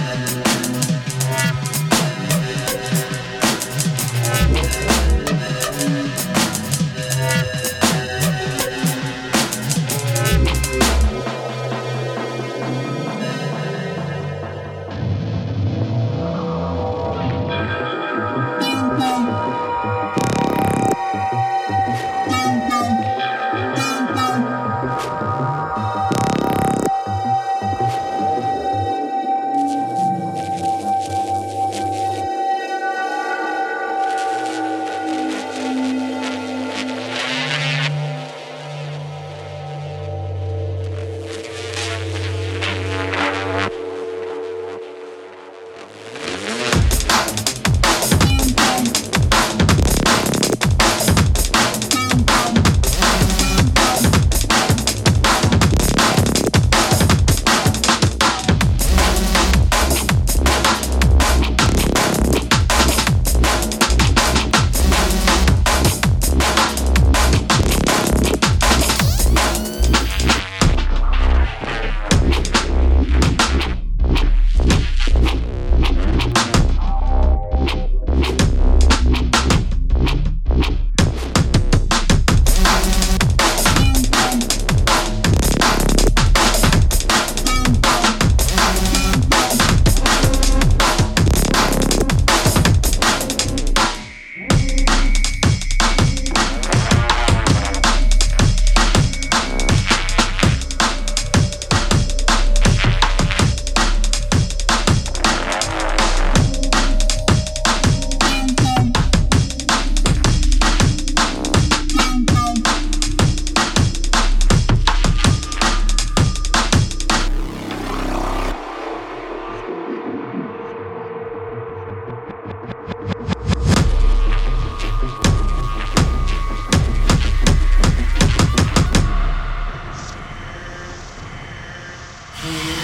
Yeah. Mm-hmm.